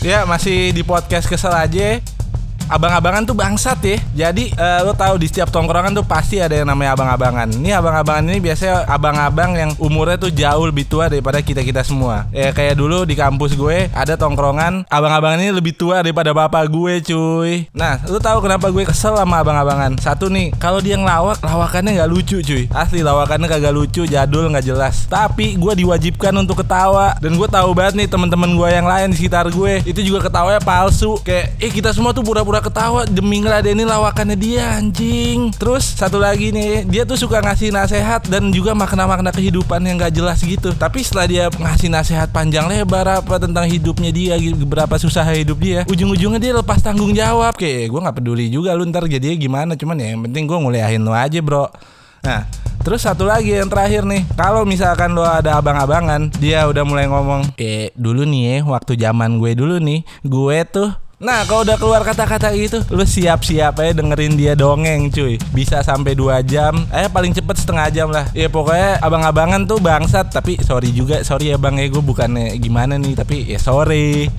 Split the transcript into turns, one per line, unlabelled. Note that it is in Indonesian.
Ya masih di podcast kesel aja. Abang-abangan tuh bangsat ya. Jadi eh, lo tahu di setiap tongkrongan tuh pasti ada yang namanya abang-abangan. Ini abang-abangan ini biasanya abang-abang yang umurnya tuh jauh lebih tua daripada kita-kita semua. Ya kayak dulu di kampus gue ada tongkrongan abang-abangan ini lebih tua daripada bapak gue cuy. Nah, lo tahu kenapa gue kesel sama abang-abangan? Satu nih, kalau dia ngelawak, lawakannya nggak lucu cuy. Asli lawakannya kagak lucu, jadul nggak jelas. Tapi gue diwajibkan untuk ketawa dan gue tahu banget nih teman-teman gue yang lain di sekitar gue itu juga ketawanya palsu. Kayak eh kita semua tuh pura-pura ketawa demi ngeladenin lawakannya dia anjing. Terus satu lagi nih, dia tuh suka ngasih nasehat dan juga makna-makna kehidupan yang gak jelas gitu. Tapi setelah dia ngasih nasehat panjang lebar apa tentang hidupnya dia, berapa susah hidup dia, ujung-ujungnya dia lepas tanggung jawab. Kayak gue nggak peduli juga lu ntar jadinya gimana, cuman ya yang penting gue nguliahin lu aja bro. Nah, terus satu lagi yang terakhir nih, kalau misalkan lo ada abang-abangan, dia udah mulai ngomong, eh dulu nih ya, waktu zaman gue dulu nih, gue tuh Nah kalau udah keluar kata-kata gitu Lu siap-siap aja dengerin dia dongeng cuy. Bisa sampai 2 jam. Eh paling cepet setengah jam lah. Ya pokoknya abang-abangan tuh bangsat. Tapi sorry juga Sorry ya bang ya. Gue bukannya gimana nih Tapi ya sorry